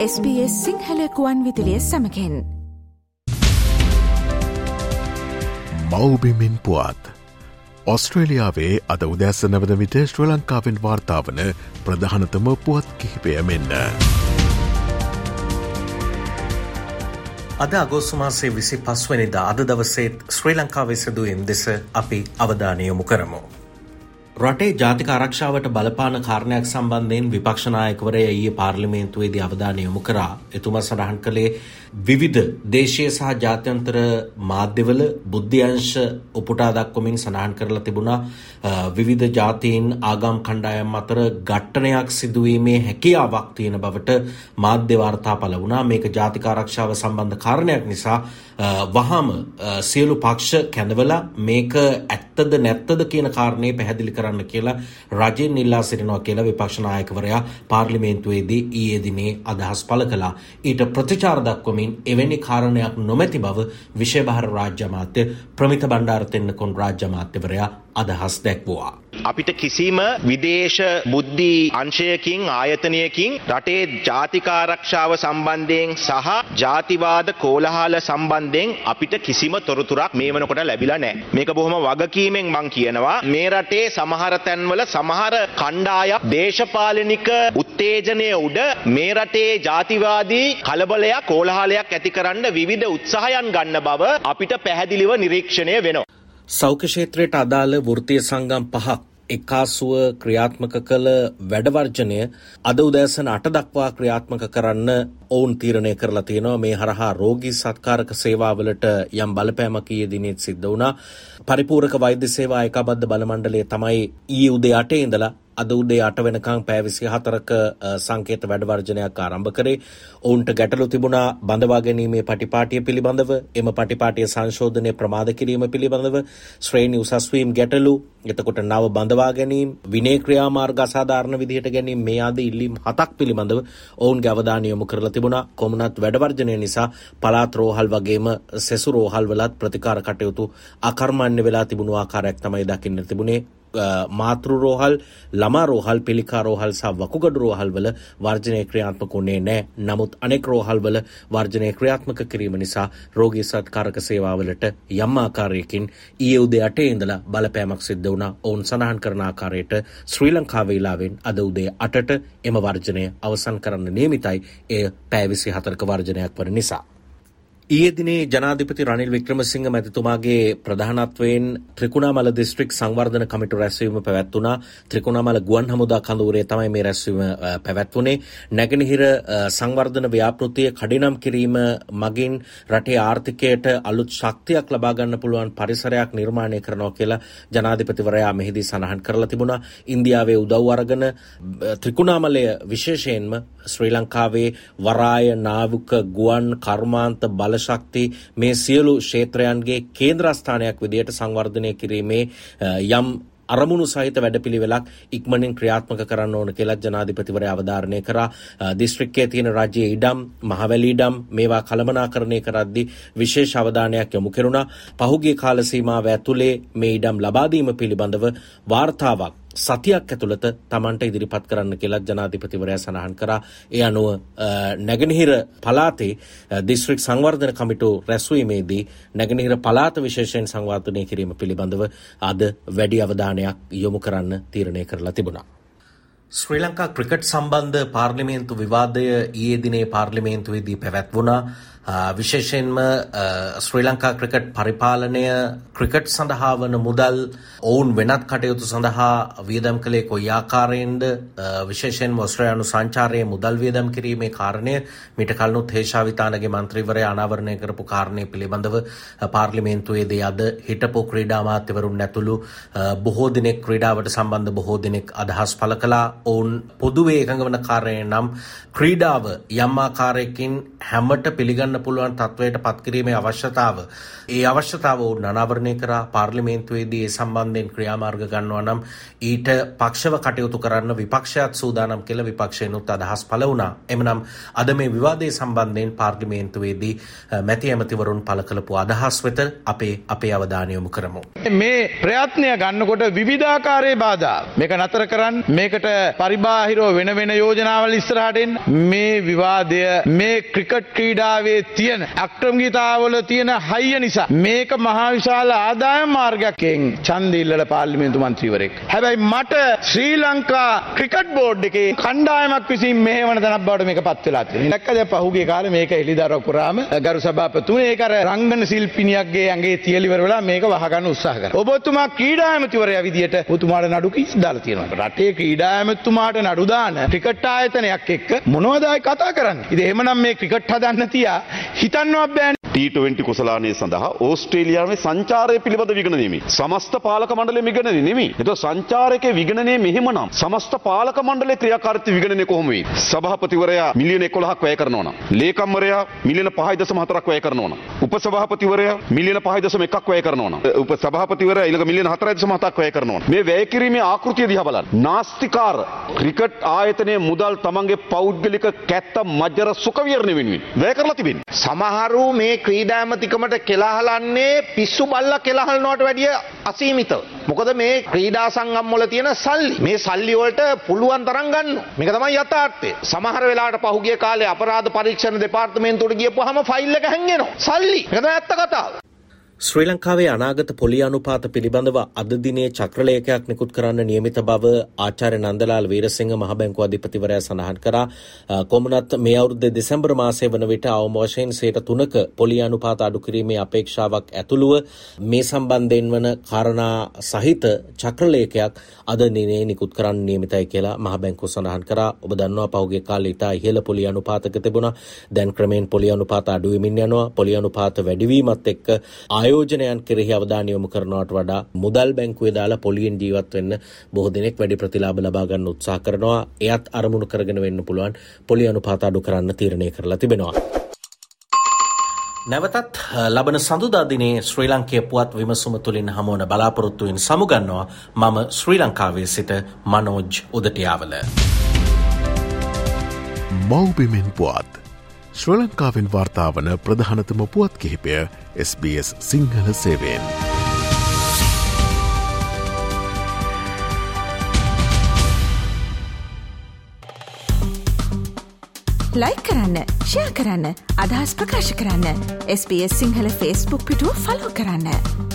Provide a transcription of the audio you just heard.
SBS සිංහලකුවන් විදිලිය සමකෙන් මවබිමින් පුවත් ඔස්ට්‍රේලියාවේ අද උදැස්ස නවද විට ශ්‍ර ලංකාවෙන් වාර්තාාවන ප්‍රධානතම පුවත් කිහිපය මෙන්න. අද අගෝස්තුමාසේ විසි පස්වනිදා අද දවසේත් ශ්‍රී ලංකාවේ සිදුවීම් දෙස අපි අවධානයොමු කරමු. රටේ ජාතික ආරක්ෂාවට බලපාන කාරණයක් සම්බන්ධයෙන් විපක්ෂනායකවරය ඊයේ පාර්ලිමේන්තුවේදී අවධානය යොමු කරා. එතුමා සඳහන් කළේ විවිධ දේශීය සහ ජාත්‍යන්තර මාධ්‍යවල බුද්ධ්‍යංශ උපුටා දක්වමින් සඳහන් කරලා තිබුණා විවිධ ජාතීන් ආගම් කණ්ඩායම් අතර ඝට්ටනයක් සිදුවීමේ හැකියාවක් තියෙන බවට මාධ්‍ය වාර්තා පළ වුණා. මේක ජාතික ආරක්ෂාව සම්බන්ධ කාරණයක් නිසා වහාම සියලු පක්ෂ කැඳවලා මේක ඇත්තද නැත්තද කියන කාරණේ පැහැදිලි කරන්න කියලා රජයෙන් ඉල්ලා සිටිනවා කියලා විපක්ෂ නායකවරයා පාර්ලිමේන්තුවේදී ඊයේ දිනේ අදහස් පළ කළා. ඊට ප්‍රතිචාර දක්වමින් එවැනි කාරණයක් නොමැති බව විශේභාර රාජ්‍ය අමාත්‍ය ප්‍රමිත බණ්ඩාර තෙන්නකොන් රාජ්‍ය අමාත්‍යවරයා අදහස් දැක්වුවා. අපිට කිසිම විදේශ බුද්ධි අංශයකින් ආයතනයකින් රටේ ජාතිකාරක්ෂාව සම්බන්ධයෙන් සහ ජාතිවාද කෝලහල සම්බන්ධයෙන් අපිට කිසිම තොරතුරක් මේ වනකොට ලැබිලා නැහැ. මේක බොහොම වගකීමෙන් මං කියනවා මේ රටේ සමහර තැන්වල සමහර කණ්ඩායම් දේශපාලනික උත්තේජනය උඩ මේ රටේ ජාතිවාදී කලබලයක් කෝලහලයක් ඇති කරන්න විවිධ උත්සාහයන් ගන්න බව අපිට පැහැදිලිව නිරීක්ෂණය වෙනවා. සෞඛ්‍ය ක්ෂේත්‍රයට අදාළ වෘත්තීය සංගම් පහක් එකාසුව ක්‍රියාත්මක කළ වැඩවර්ජනය අද උදෑසන අට දක්වා ක්‍රියාත්මක කරන්න ඔවුන් තීරණය කරලා තියෙනවා. මේ හරහා රෝගී සත්කාරක සේවාවලට යම් බලපෑමක් ඊයේ දිනෙත් සිද්ධ වුණා. පරිපූරක වෛද්‍ය සේවා ඒකාබද්ධ බලමණ්ඩලය තමයි ඊයේ උදේ 8 ඉඳලා අද උදේ අට වෙනකං පෑ විසි හතරක සංකේත වැඩවර්ජනයක් ආරම්භ කරේ. ඔවුන්ට ගැටලු තිබුණා බඳවා ගැනීමේ පටිපාටිය පිළිබඳව එම පටිපාටිය සංශෝධනය ප්‍රමාද කිරීම පිළිබඳව ශ්‍රේණි උසස්වීම් ගැටලු එතකොට නව බඳවා ගැනීම් විනේ ක්‍රියාමාර්ග අසාධාරණ විදිහට ගැනීම මේ ආදී ඉල්ලීම් හතක් පිළිබඳව ඔවුන්ගේ අවධානය යොමු කරලා තිබුණා. කොමුණත් වැඩවර්ජනය නිසා පළාත් රෝහල් වගේම සෙසු රෝහල් වලත් ප්‍රතිකාර කටයුතු අකර්මණ්‍ය වෙලා තිබුණු ආකාරයක් තමයි දකින්න තිබුණේ. මාතෘ රෝහල් ළමා රෝහල් පිළිකා රෝහල් සහ වකුගඩු රෝහල් වල වර්ජනය ක්‍රියාත්මක වුණේ නැහැ. නමුත් අනෙක් රෝහල් වල වර්ජනය ක්‍රියාත්මක කිරීම නිසා රෝගී සත්කාරක සේවාවලට යම් ආකාරයකින් ඊයේ උදේ 8 ඉඳලා බලපෑමක් සිද්ධ වුණා. ඔවුන් සඳහන් කරන ආකාරයට ශ්‍රී ලංකා වේලාවෙන් අද උදේ 8ට එම වර්ජනය අවසන් කරන්න නියමිතයි. එය පැය 24ක වර්ජනයක් වන නිසා. ඊයේ දිනේ ජනාධිපති රනිල් වික්‍රමසිංහ මැතිතුමාගේ ප්‍රධානත්වයෙන් ත්‍රිකුණාමල දිස්ත්‍රික් සංවර්ධන කමිටු රැස්වීම පැවැත්වුණා. ත්‍රිකුණාමල ගුවන් හමුදා කඳවුරේ තමයි මේ රැස්වීම පැවැත්වුණේ. නැගෙනහිර සංවර්ධන ව්‍යාපෘතිය කඩිනම් කිරීම මගින් රටේ ආර්ථිකයට අලුත් ශක්තියක් ලබා ගන්න පුළුවන් පරිසරයක් නිර්මාණය කරනවා කියලා ජනාධිපතිවරයා මෙහිදී සඳහන් කරලා තිබුණා. ඉන්දියාවේ උදව් අරගෙන ත්‍රිකුණාමලය විශේෂයෙන්ම ශ්‍රී ලංකාවේ වරාය නාවික ගුවන් කර්මාන්ත බල ශක්ති මේ සියලු ක්ෂේත්‍රයන්ගේ කේන්ද්‍රස්ථානයක් විදියට සංවර්ධනය කිරීමේ යම් අරමුණු සහිත වැඩපිළිවෙලක් ඉක්මනින් ක්‍රියාත්මක කරන්න ඕන කියලා ජනාධිපතිවරයා අවධාරණය කරා. දිස්ත්‍රික්කයේ තියෙන රාජ්‍ය ඉඩම් මහවැලි ඉඩම් මේවා කළමනාකරණය කරද්දී විශේෂ අවධානයක් යොමු කෙරුණා. පහුගිය කාල සීමාව ඇතුලේ මේ ඉඩම් ලබා දීම පිළිබඳව වාර්තාවක් සතියක් ඇතුළත තමන්ට ඉදිරිපත් කරන්න කියලා ජනාධිපතිවරයා සඳහන් කරා ඒ අනුව නැගෙනහිර පලාතේ දිස්ත්‍රික් සංවර්ධන කමිටු රැස්වීමේදී නැගෙනහිර පලාත විශේෂයෙන් සංවර්ධනය කිරීම පිළිබඳව අද වැඩි අවධානයක් යොමු කරන්න තීරණය කරලා තිබුණා. ශ්‍රී ලංකා ක්‍රිකට් සම්බන්ධ පාර්ලිමේන්තු විවාදය ඊයේ දිනේ පාර්ලිමේන්තුවේදී පැවැත්වුණා. විශේෂයෙන්ම ශ්‍රී ලංකා ක්‍රිකට් පරිපාලනය ක්‍රිකට් සඳහා වන මුදල් ඔවුන් වෙනත් කටයුතු සඳහා වියදම් කළේ කොයි ආකාරයෙන්ද? විශේෂයෙන් ඔස්ට්‍රේලියානු සංචාරයේ මුදල් වියදම් කිරීමේ කාරණය මීට කලිනුත් හේෂාවිතානගේ මන්ත්‍රීවරයා අනාවරණය කරපු කාරණය පිළිබඳව පාර්ලිමේන්තුවේදී අද හිටපු ක්‍රීඩා අමාත්‍යවරුන් ඇතුළු බොහෝ දිනෙක් ක්‍රීඩාවට සම්බන්ධ බොහෝ දිනෙක් අදහස් පළ කළා. ඔවුන් පොදුවේ එකඟ වන කාරණය නම් ක්‍රීඩාව යම් ආකාරයකින් හැමට පිළිගන්න පුළුවන් තත්ත්වයට පත්කිරීමේ අවශ්‍යතාව. ඒ අවශ්‍යතාව ඔවුන් අනාවරණය කරා පාර්ලිමේන්තුවේදී ඒ සම්බන්ධයෙන් ක්‍රියාමාර්ග ගන්නවා නම් ඊට පක්ෂව කටයුතු කරන්න විපක්ෂයත් සූදානම් කියලා විපක්ෂයනුත් අදහස් පළ වුණා. එමනම් අද මේ විවාදයේ සම්බන්ධයෙන් පාර්ලිමේන්තුවේදී මැති ඇමතිවරුන් පළ කළපු අදහස් වෙත අපේ අපේ අවධානය යොමු කරමු. මේ ප්‍රයත්නය ගන්නකොට විවිධාකාරයේ බාධා මේක නතර කරන්න මේකට පරිබාහිරව වෙන වෙන යෝජනාවල් ඉස්සරහට මේ විවාදය මේ ක්‍රිකට් ක්‍රීඩාවේ තියෙන අක්‍රමගීතාවල තියෙන හයිය නිසා මේක මහා විශාල ආදායම් මාර්ගයක්ෙන් ඡන්ද ඉල්ලලා පාර්ලිමේන්තු මන්ත්‍රීවරයෙක්. හැබැයි මට ශ්‍රී ලංකා ක්‍රිකට් බෝඩ් එකේ කණ්ඩායමක් විසින් මෙහෙවන තැනක් බවට මේක පත් වෙලා තියෙනවා. දැක්කද පහුගිය කාලේ මේක එළිදරව් කරාම ගරු සභාපතිතුමනි ඒක අර රංගන ශිල්පිනියක්ගේ ඇඟේ තියලිවර වෙලා මේක වහගන්න උත්සාහ කරා. ඔබතුමා ක්‍රීඩා ඇමතිවරයා විදියට ඔබතුමාට නඩු කීස් දාලා තියෙනවා. රටේ ක්‍රීඩා ඇමතුමාට නඩු දාන ක්‍රිකට් ආයතනයක් එක්ක මොනවද කතා කරන්නේ? ඉතින් එහෙමනම් මේ ක්‍රිකට් හදන්න තියා හිතන්නවත් බෑනේ. T20 කුසලානය සඳහා ඕස්ට්‍රේලියාවේ සංචාරය පිළිබඳ විගණනීමේ සමස්ත පාලක මණ්ඩලයේ විගණනය නෙමෙයි. ඒක සංචාරකයේ විගණනය මෙහෙමනම් සමස්ත පාලක මණ්ඩලයේ ක්‍රියාකාරීත්ව විගණනය කොහොම වෙයි? සභාපතිවරයා මිලියන 11ක් වැය කරනවා නම්, ලේකම්වරයා මිලියන 5.4ක් වැය කරනවා නම්, උපසභාපතිවරයා මිලියන 5.1ක් වැය කරනවා නම්, උපසභාපතිවරයා ඊළඟ මිලියන 4.7ක් වැය කරනවා නම්. මේ වැය කිරීමේ ආකෘතිය දිහා බලන්න. නාස්තිකාර ක්‍රිකට් ආයතනයේ මුදල් තමන්ගේ පෞද්ගලික කැත්ත මජ්ජර සුඛ විහරණය වෙනුවෙන් වැය කරලා තිබෙන්නේ. සමහරු මේ ක්‍රීඩාමතිකමට කෙලාහලන්නේ පිස්සු බල්ල කෙලහලනවට වැඩිය අසීමිත. මොකද මේ ක්‍රීඩා සංගම්වල තියෙන සල්ලි මේ සල්ලි වලට පුළුවන් තරම් ගන්න. මේක තමයි යථාර්ථය. සමහර වෙලාවට පහුගිය කාලේ අපරාධ පරීක්ෂණ දෙපාර්තමේන්තුවට ගියපුවාම ෆයිල් එක හැංගෙනවා. සල්ලි. මේක තමයි ඇත්ත කතාව. ශ්‍රී ලංකාවේ අනාගත පොලි අනුපාත පිළිබඳව අද දිනේ චක්‍රලේඛයක් නිකුත් කරන්න නියමිත බව ආචාර්ය නන්දලාල් වීරසිංහ මහ බැංකුව අධිපතිවරයා සඳහන් කරා. කොමුණත් මේ අවුරුද්දේ දෙසැම්බර් මාසයේ වන විට අවම වශයෙන් 3%ක පොලි අනුපාත අඩු කිරීමේ අපේක්ෂාවක් ඇතුළුව මේ සම්බන්ධයෙන් වන කාරණා සහිත චක්‍රලේඛයක් අද දිනේ නිකුත් කරන්න නියමිතයි කියලා මහ බැංකුව සඳහන් කරා. ඔබ දන්නවා පහුගිය කාලේ ඉතා ඉහළ පොලි අනුපාතක තිබුණා. දැන් ක්‍රමයෙන් පොලි අනුපාත අඩු වෙමින් යනවා. පොලි අනුපාත වැඩිවීමත් එක්ක ආය ආයෝජනයන් කෙරෙහි අවධානය යොමු කරනවට වඩා මුදල් බැංකුවේ දාලා පොලියෙන් ජීවත් වෙන්න බොහෝ දෙනෙක් වැඩි ප්‍රතිලාභ ලබා ගන්න උත්සාහ කරනවා. එයත් අරමුණු කරගෙන වෙන්න පුළුවන් පොලි අනුපාත අඩු කරන්න තීරණය කරලා තිබෙනවා. නැවතත් ලබන සඳුදා දිනේ ශ්‍රී ලංකයේ පුවත් විමසුම තුළින් හමුවන බලාපොරොත්තුවෙන් සමුගන්නවා මම ශ්‍රී ලංකාවේ සිට මනෝජ් උදටියාවල. මෞබිමෙන් පුවත් ශ්‍ර ලංකාවෙන් වාර්තාාවන ප්‍රධානතම පුවත් කිහිපය SBS සිංහල සේවෙන්. ලයි කරන්න ෂයා කරන්න අදහස් ප්‍රකාශ කරන්න SBS සිංහල ෆස්බුක් පිටුව ෆලෝ කරන්න.